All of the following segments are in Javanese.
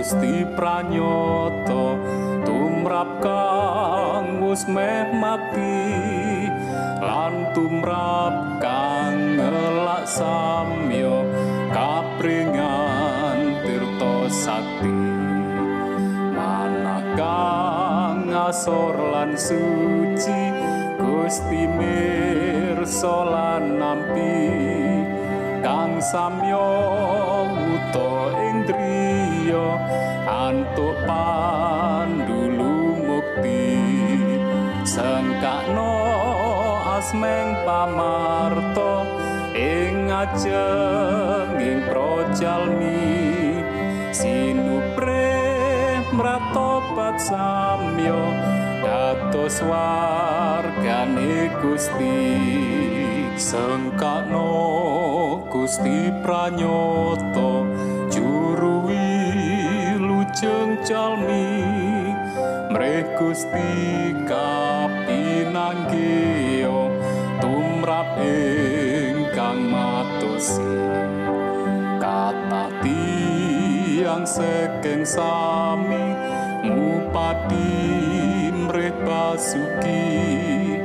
Gusti pranyata tumrap kang wis meh mati lan tumrap kang ngelak samyo kapringan tirta sakti. Manakang asor lan suci Gusti mirsa lan nampi kang samyo sengkakno asmeng pamarto ing ajenging projalmi. Sinupre mratobat samyo dados wargane Gusti. Sengkakno Gusti pranyata juru wilujeng calmi Gusti kapinanggih tumrap ingkang matosi kata tiang saking sami ngupati mreh basuki.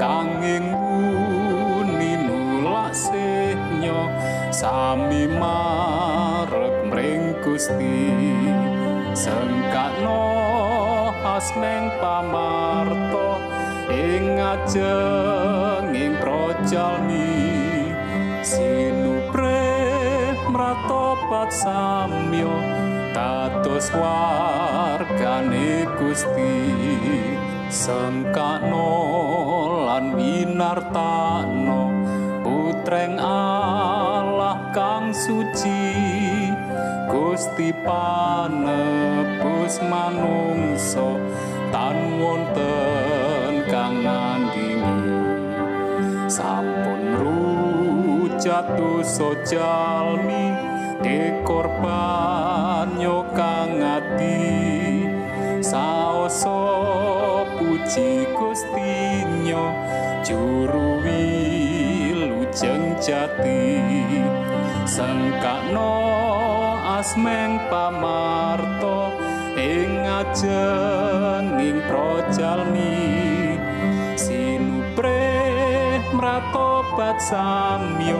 Kanging wuni nulak sehnya sami marek mring Gusti. Sengkakno asmeng pamarto ing ajenging projalmi. Sinupre mratobat samyo dados wargane Gusti. Sengkakno lan winartano putreng Allah kang suci. Gusti panebus manungsa tan wonten kang nandingi sampun rujatu sojalmi de korban nyokang ati saoso puji gustinyo juruwi lujeng jati. Sengkakno asmeng pamarto ing ajenging projalmi sinupre mratobat samyo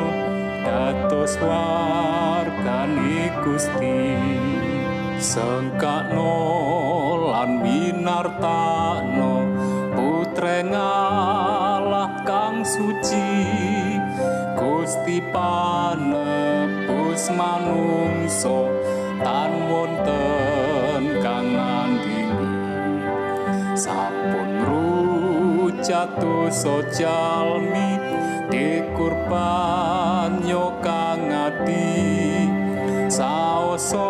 dados wargane Gusti. Sengkakno lan winartano putreng Allah kang suci Gusti panebus manungso tan wonten sampun rujatuh sojalmi dikurban yo kang ati saoso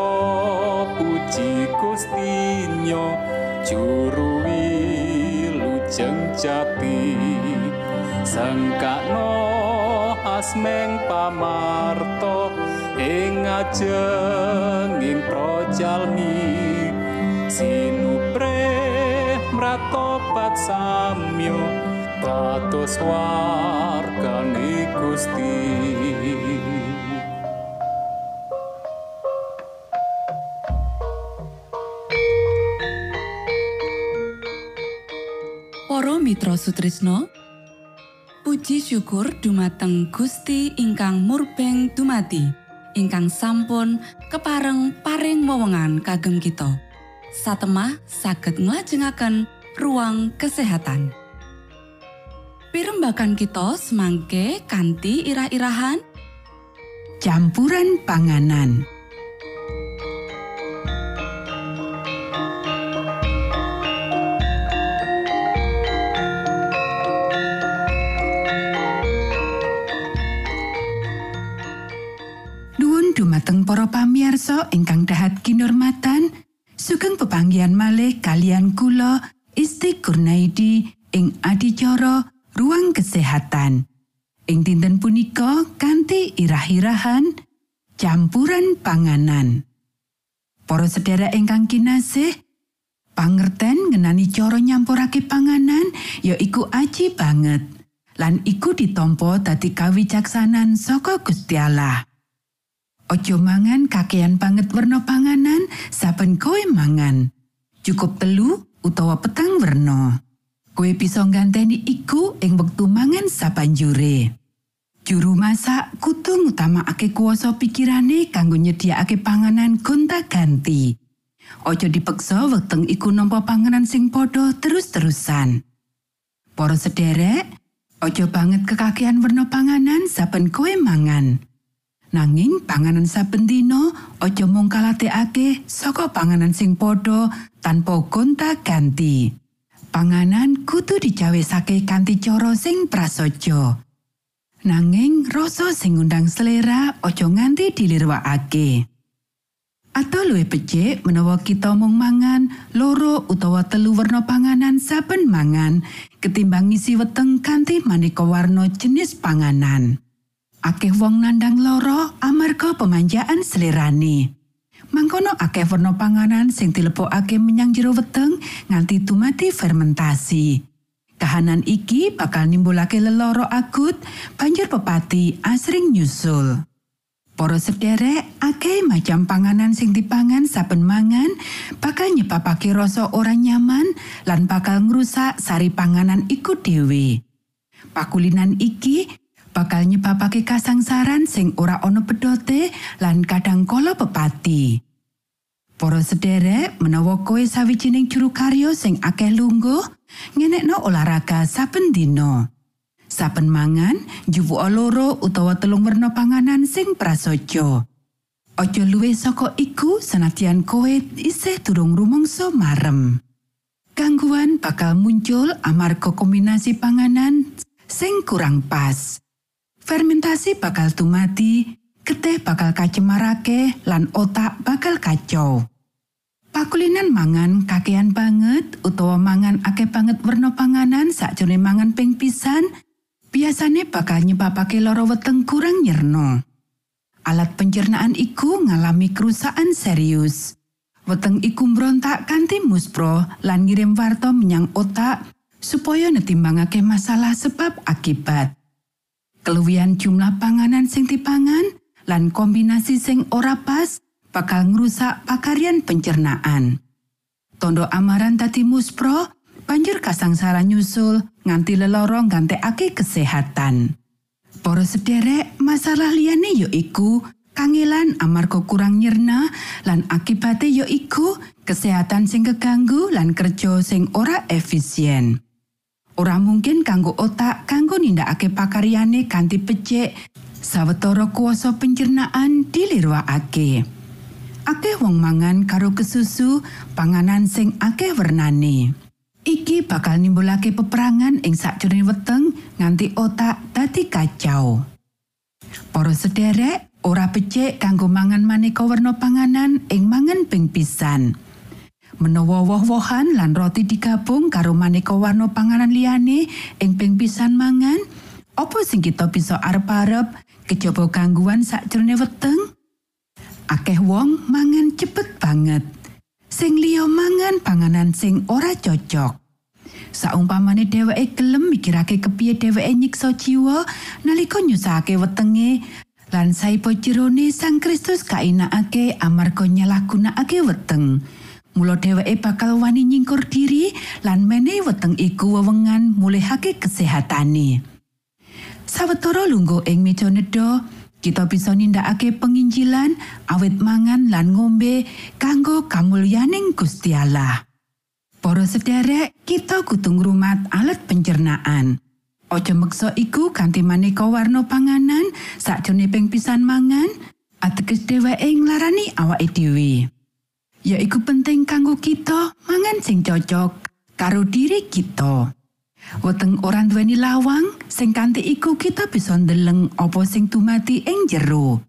puji gustinyo juru wilujeng jati. Sengkakno asmeng pamarto ing ajenging projalmi sinupre mratobat samyo dados wargane Gusti. Para Mitra Sutrisno Puji syukur dumateng Gusti ingkang murbeng dumati ingkang sampun kepareng paring wewenngan kagem kita. Satemah saged nglajengaken ruang kesehatan. Pirembakan kita semangke kanthi irah-irahan. Campuran panganan. Dumateng para pamiarsa ingkang dahat kinurmatan sugeng pepanggihan malih kalian kula Isti Kurnaidi ing adicara ruang kesehatan ing dinten punika kanthi irah-irahan campuran panganan Para sedherek ingkang kinasih pangerten ngenani cara nyampurake panganan ya iku aji banget lan iku ditampa dadi kawicaksanan saka Gusti Allah. Ojo mangan kakean banget werna panganan saben kowe mangan. Cukup telu utawa petang werna. Kowe bisa ngganteni iku ing wektu mangan sabanjure. Juru masak kudu ngutamakake kuasa pikirane kanggo nyediakake panganan gonta-ganti. Ojo dipeksa weteng iku nampa panganan sing padha terus-terusan. Para sederek, ojo banget kekakean werna panganan saben kowe mangan. Nanging panganan saben dina aja mung kalatekake saka panganan sing padha tanpa gonta-ganti. Panganan kudu dicawesake kanthi cara sing prasaja. Nanging rasa sing ngundang selera aja nganti dilirwakake. Atau luwih becik menawa kita mung mangan loro utawa telu werna panganan saben mangan ketimbang ngisi weteng kanthi maneka warna jenis panganan. Akeh wong nandang loro amarga pemanjaan selerane. Mangkono akeh werna panganan sing dilebokake menyang jero weteng nganti dumati fermentasi. Kahanan iki bakal nimbulake leloro akut, banjur pepati asring nyusul. Para sederek, akeh macam panganan sing dipangan saben mangan bakal nyebabake rasa ora nyaman lan bakal ngrusak sari panganan iku dhewe. Pakulinan iki bakal nyebabake kasangsaran sing ora ana pedote lan kadang kala pepati. Para sederek, menawa kowe sawijining juru karya sing akeh lungguh, ngenekno olahraga saben dina. Saben mangan, juwuka loro utawa telung werna panganan sing prasaja. Aja luwih saka iku senadyan kowe isih durung rumangsa marem. Gangguan bakal muncul amarga kombinasi panganan sing kurang pas. Fermentasi bakal tumati, getih bakal kacemarake lan otak bakal kacau. Pakulinan mangan kakean banget utawa mangan akeh banget werna panganan sakjroning mangan ping pisan biasane bakal nyebabake lara weteng kurang nyerno. Alat pencernaan iku ngalami kerusakan serius. Weteng iku mbrontak kanthi muspro lan ngirim warta menyang otak supaya netimbangake masalah sebab akibat. Keluwihan jumlah panganan sing dipangan lan kombinasi sing ora pas bakal ngrusak pakaryan pencernaan. Tondo amaran tadi muspro banjur kasangsaran nyusul nganti leloro nggantekake kesehatan. Para sederek, masalah liyane ya iku kangelan amarga kurang nyerna lan akibate ya iku kesehatan sing keganggu lan kerja sing ora efisien. Ora mungkin kanggo otak kanggo nindakake pakaryane kanthi becik sawetara kuasa pencernaan dilirwakake. Akeh wong mangan karo kesusu panganan sing akeh wernane. Iki bakal nimbulake peperangan ing sakjroning weteng nganti otak dadi kacau. Para sederek, ora becik kanggo mangan maneka werna panganan ing mangan ping pisan. Menawa woh-wohan lan roti digabung karo maneka warna panganan liyane ing ping pisan mangan, apa sing kita bisa arep-arep kejaba gangguan sakjroning weteng? Akeh wong mangan cepet banget. sing liya mangan panganan sing ora cocok. Saumpamane dheweke gelem mikirake kepiye dheweke nyiksa jiwa nalika nyusahake wetenge lan saipo jerone Sang Kristus kainakake amarga nyalahgunakake weteng. Mula dheweke bakal wani nyingkur diri lan menehi weteng iku wewengan mulihake kesehatane. Sawetara lungguh ing meja nedha, kita bisa nindakake penginjilan awit mangan lan ngombe kanggo kamulyaning Gusti Allah. Para sederek, kita kudu ngrumat alat pencernaan. Ojo meksa iku kanthi maneka warna panganan sakjane ping pisan mangan, ateges dheweke nglarani awake dhewe. Ya iku penting kanggo kita mangan sing cocok karo diri kita. Weteng ora duweni lawang, sing kanthi iku kita bisa ndeleng apa sing dumati ing jero.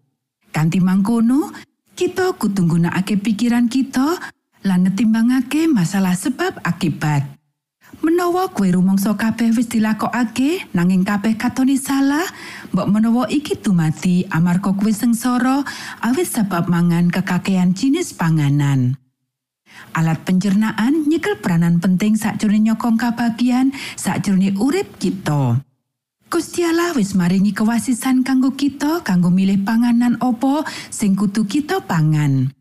Kanthi mangkono, kita kudu nggunakake pikiran kita lan netimbangake masalah sebab akibat. Menawa kue rumangsa kabeh wis dilakokake nanging kabeh katoni salah, mbok menawa iki dumati amarga kue sengsara awit sebab mangan kekakean jinis panganan. Alat pencernaan nyekel peranan penting sakjroning nyokong kabagian sakjroning urip kita. Gusti Allah wis maringi kewasisan kanggo kita kanggo milih panganan opo sing kudu kita pangan.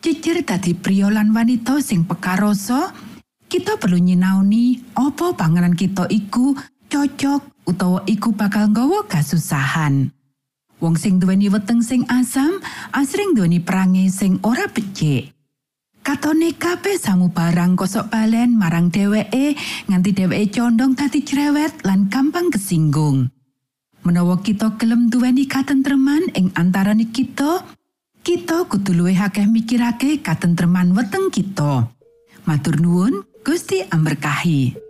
Jejer dadi pria lan wanita sing pekaroso, kita perlu nyinaoni opo panganan kita iku cocok utawa iku bakal nggawa kasusahan. Wong sing duweni weteng sing asam, asring duweni perangi sing ora becik. Katone kabeh samu barang kosok balen marang dheweke nganti dheweke condong dadi cerewet lan gampang kesinggung. Menawa kita gelem duweni katentreman ing antarane kita, kita kudu luwih akeh mikirake katentreman weteng kita. Matur nuwun, Gusti amberkahi.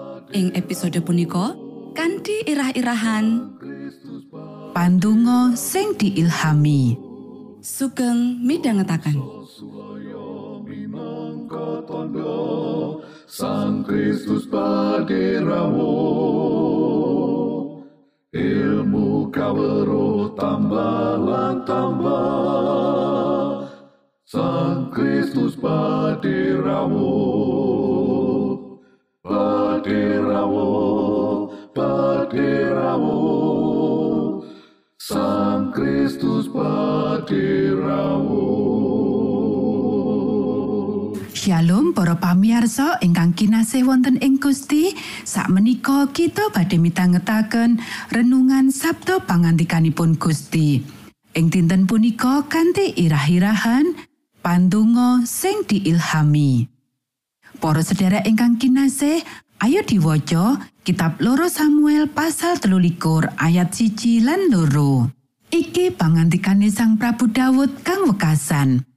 ing episode punika kanthi irah-irahan. Pandungo sing diilhami. sugeng tondo Sang Kristus paderamu Ilmu kawero tambah tambah Sang Kristus paderamu Paderamu Sang Kristus paderamu Shalom para pamiarsa ingkang kinasih wonten ing Gusti. Sakmenika kita badhe mitangetaken renungan Sabda pangandikanipun Gusti. Ing dinten punika kanthi irah-irahan Pandonga sing diilhami. Para sedherek ingkang kinasih, ayo diwaca kitab Loro Samuel pasal telulikur ayat siji lan loro. Iki pangandikane Sang Prabu Dawud kang wekasan.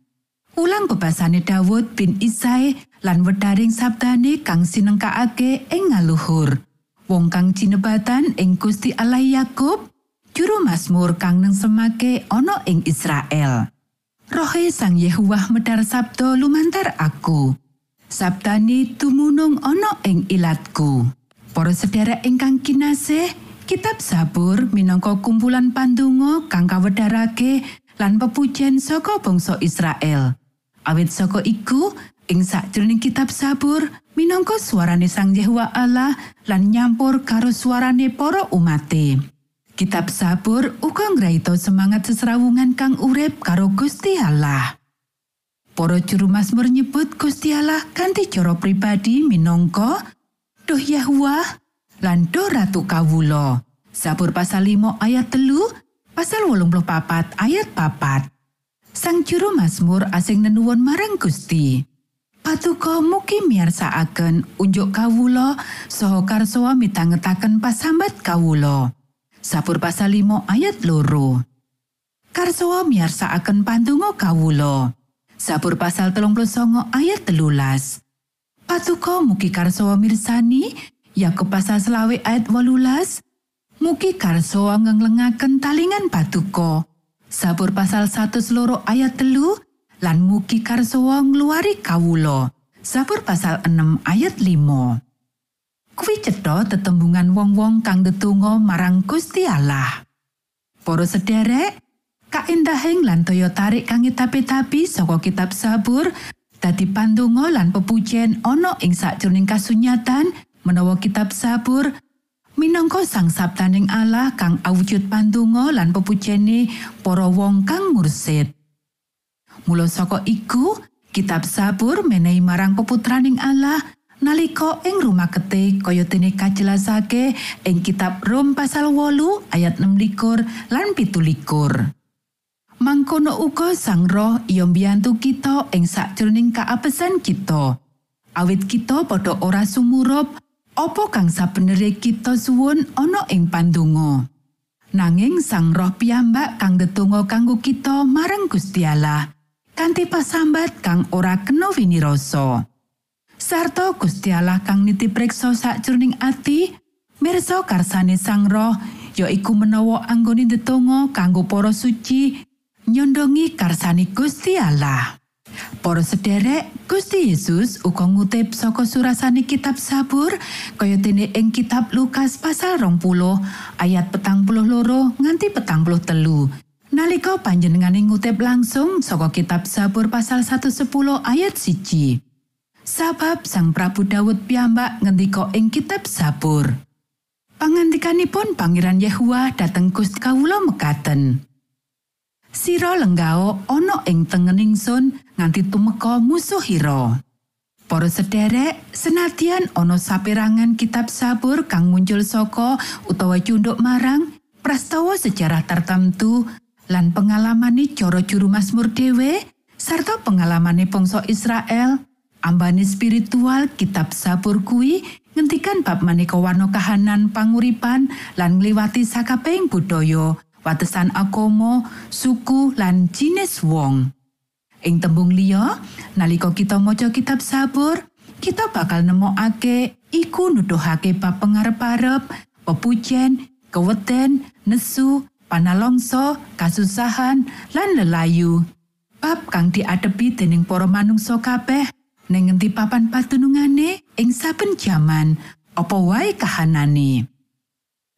Ulang bebasane Daud bin Isai lan wedaring sabdane kang sinengkakake ing ngaluhur. Wong kang jinebatan ing Gusti Allah Yakub, juru Mazmur kang nengsemake ana ing Israel. Rohe Sang Yehuwah medar sabda lumantar aku. Sabdane tumunung ana ing ilatku. Para sedherek ingkang kinasih, Kitab Sabur minangka kumpulan pandonga kang kawedharake lan pepujian saka bangsa Israel. Awit saka iku, ing sakjroning kitab Sabur minangka suarane Sang Yehuwa Allah lan nyampur karo suarane para umate. Kitab Sabur uga ngraita semangat sesrawungan kang urip karo Gusti Allah. Para juru Mazmur nyebut Gusti Allah kanthi cara pribadi minangka Duh Yahuwah lan Duh Ratu Kawula. Sabur pasal 5 ayat telu, pasal 84 ayat papat. Sang juru Mazmur asing nenuwun marang Gusti. Patuko mugi miyarsakaken unjuk kawula saha karsowa mitangetaken pasambat kawula. Sabur pasal 5 ayat loro. Karsowa miyarsakaken pandonga kawula. Sabur pasal 39 ayat telulas. Patuko mugi karsowa mirsani Yakub pasal selawe ayat 18 Mugi karsowa ngenglengaken talingan patuko. Sabur pasal 1 loro ayat telu lan mugi karsowa ngluari kawulo. Sabur pasal 6 ayat 5. Kuwi cetha tetembungan wong-wong kang ndedonga marang Gusti Allah. Para sederek, kaendahing lan toya tarik kang tapi-tapi saka kitab Sabur dadi pandonga lan pepujian ana ing sakjroning kasunyatan menawa kitab Sabur minangka sang sabdaning Allah kang awujud pandonga lan pepujene para wong kang mursid. Mula saka iku, kitab Sabur menehi marang peputraning Allah nalika ing rumah kete kaya dene kajelasake ing kitab Rom pasal wolu ayat 6 lan pitulikur. Mangkono uga sang roh iya mbiyantu kita ing sakjroning kaapesan kita. Awit kita padha ora sumurup apa kang sabenere kita suwun ana ing pandonga. Nanging sang roh piyambak kang ndedonga kanggo kita marang Gusti Allah kanthi pasambat kang ora kena winirasa. Sarta Gusti Allah kang nitipreksa sakjroning ati, mirsa karsane sang roh yaiku menawa anggone ndedonga kanggo para suci nyondongi karsane Gusti Allah. Para sederek, Gusti Yesus uga ngutip saka surasane kitab Sabur kaya dene ing kitab Lukas pasal 20 ayat petang puluh loro nganti petang puluh telu. Nalika panjenengane ngutip langsung saka kitab Sabur pasal 110 ayat siji. Sabab Sang Prabu Daud piyambak ngendika ing kitab Sabur. Pangandikanipun Pangeran Yehuwa dhateng Gusti kawula mekaten. Sira lenggao ana ing tengening sun nganti tumeka musuh hira. Para sederek, senadyan ana saperangan kitab sabur kang muncul saka utawa cunduk marang prastawa sejarah tertentu lan pengalamane cara juru Mazmur dhewe sarta pengalamane bangsa Israel, ambane spiritual kitab sabur kuwi ngentikan bab maneka warna kahanan panguripan lan ngliwati sakabehing budaya, watesan agama, suku lan jinis wong. Ing tembung liya, nalika kita maca kitab sabur, kita bakal nemokake iku nuduhake bab pengarep-arep, pepujen, keweden, nesu, panalongso, kasusahan, lan lelayu. Bab kang diadepi dening para manungsa kabeh ning ngendi papan patunungane ing saben jaman, apa wae kahanane.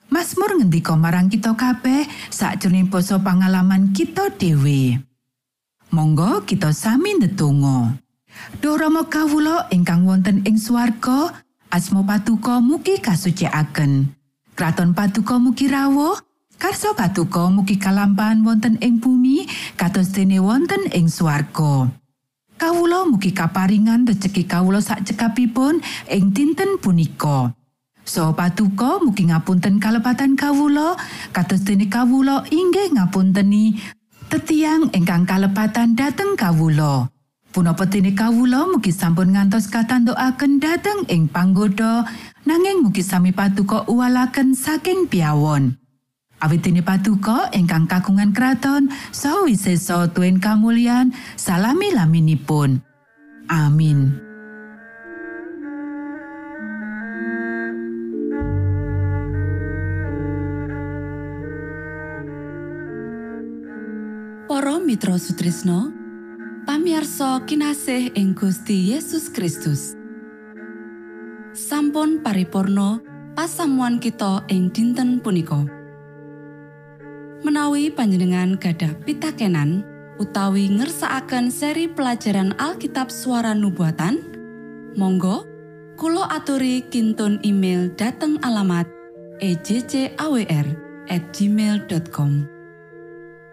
Mazmur ngendika marang kita kabeh sakjroning basa pangalaman kita dhewe. Monggo kita sami ndedonga. Duh Rama kawula ingkang wonten ing swarga, asma patuko mugi kasucikaken. Kraton patuko mugi rawuh, karso patuko mugi kalampahan wonten ing bumi kados dene wonten ing swarga. Kawula mugi kaparingan rejeki kawula sak cekapipun ing dinten punika. So patuko mugi ngapunten kalepatan kawula kados dene kawula inggih ngapunteni tetiang ingkang kalepatan dateng kawula. Punapa dene kawula mugi sampun ngantos katandukaken dateng ing panggoda nanging mugi sami patuko uwalaken saking piawon. Awit dene patuko ingkang kagungan kraton saha wisesa kamulyan salami laminipun. Amin. Mitra Sutrisno pamiarsa kinasih ing Gusti Yesus Kristus. Sampun paripurno pasamuan kita ing dinten punika. Menawi panjenengan gadah pitakenan utawi ngersaakan seri pelajaran Alkitab suara nubuatan Monggo Kulo aturi kintun email dateng alamat ejcawr at gmail.com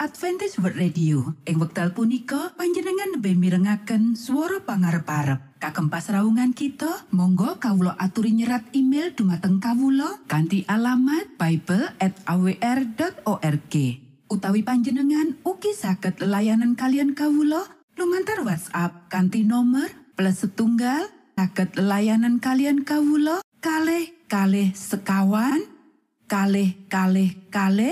Adventist World Radio. Ing wekdal punika panjenengan lebih mirengaken swara pangarep-arep. Kagem pasraungan kita, monggo kawula aturi nyerat email dumateng kawula kanthi alamat bible@awr.org. Utawi panjenengan ugi saged layanan kalian kawula lumantar WhatsApp kanthi nomor plus setunggal saged layanan kalian kawula kalih kalih sekawan kalih kalih kalih